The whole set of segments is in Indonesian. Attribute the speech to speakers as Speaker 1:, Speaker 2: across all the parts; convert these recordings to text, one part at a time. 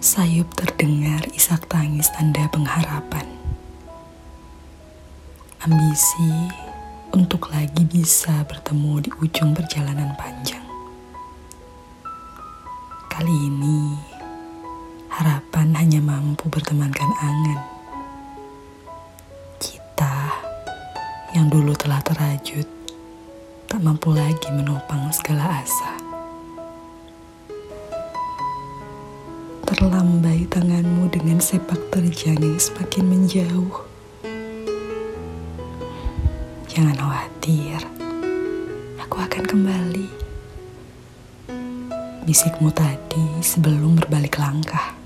Speaker 1: Sayup terdengar isak tangis tanda pengharapan. Ambisi untuk lagi bisa bertemu di ujung perjalanan panjang. Kali ini, harapan hanya mampu bertemankan angan. Kita yang dulu telah terajut, tak mampu lagi menopang segala asa. Dengan sepak terjang yang semakin menjauh. Jangan khawatir, aku akan kembali. Bisikmu tadi sebelum berbalik langkah.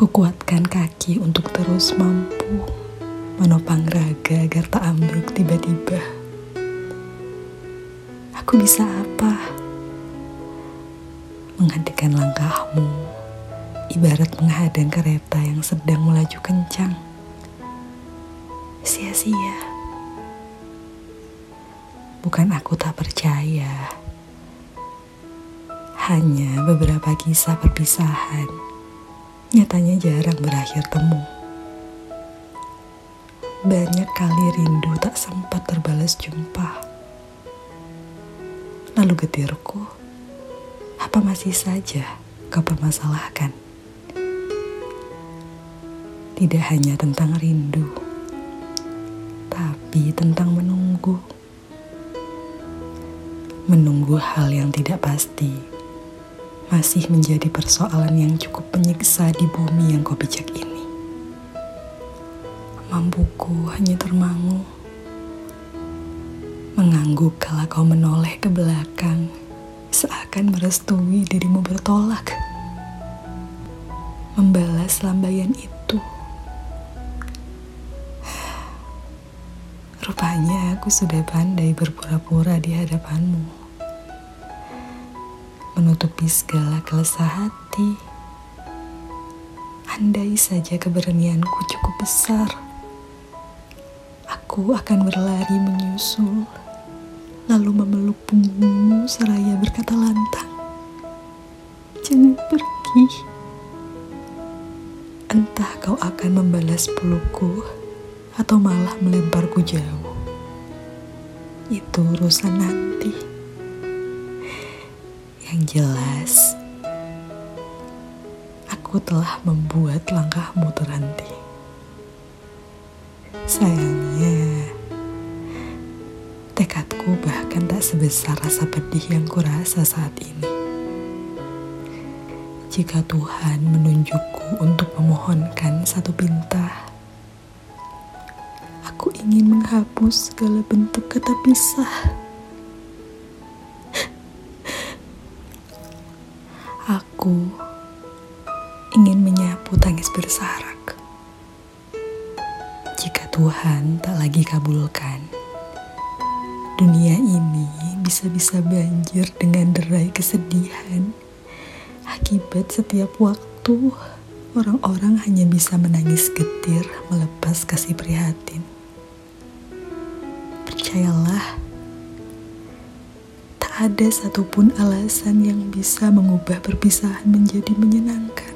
Speaker 1: Kukuatkan kaki untuk terus mampu menopang raga agar tak ambruk tiba-tiba. Aku bisa apa? Menghentikan langkahmu, ibarat menghadang kereta yang sedang melaju kencang. Sia-sia. Bukan aku tak percaya. Hanya beberapa kisah perpisahan nyatanya jarang berakhir temu. Banyak kali rindu tak sempat terbalas jumpa. Lalu getirku, apa masih saja kau permasalahkan? Tidak hanya tentang rindu, tapi tentang menunggu. Menunggu hal yang tidak pasti masih menjadi persoalan yang cukup menyiksa di bumi yang kau pijak ini. Mampuku hanya termangu, mengangguk kala kau menoleh ke belakang, seakan merestui dirimu bertolak. Membalas lambaian itu. Rupanya aku sudah pandai berpura-pura di hadapanmu menutupi segala kelesah hati. Andai saja keberanianku cukup besar, aku akan berlari menyusul, lalu memeluk punggungmu seraya berkata lantang, "Jangan pergi." Entah kau akan membalas pelukku atau malah melemparku jauh. Itu urusan nanti. Yang jelas, aku telah membuat langkahmu terhenti. Sayangnya, tekadku bahkan tak sebesar rasa pedih yang kurasa saat ini. Jika Tuhan menunjukku untuk memohonkan satu pinta, aku ingin menghapus segala bentuk kata pisah. Aku ingin menyapu tangis bersarak. Jika Tuhan tak lagi kabulkan, dunia ini bisa-bisa banjir dengan derai kesedihan. Akibat setiap waktu, orang-orang hanya bisa menangis getir melepas kasih prihatin. Percayalah, ada satupun alasan yang bisa mengubah perpisahan menjadi menyenangkan.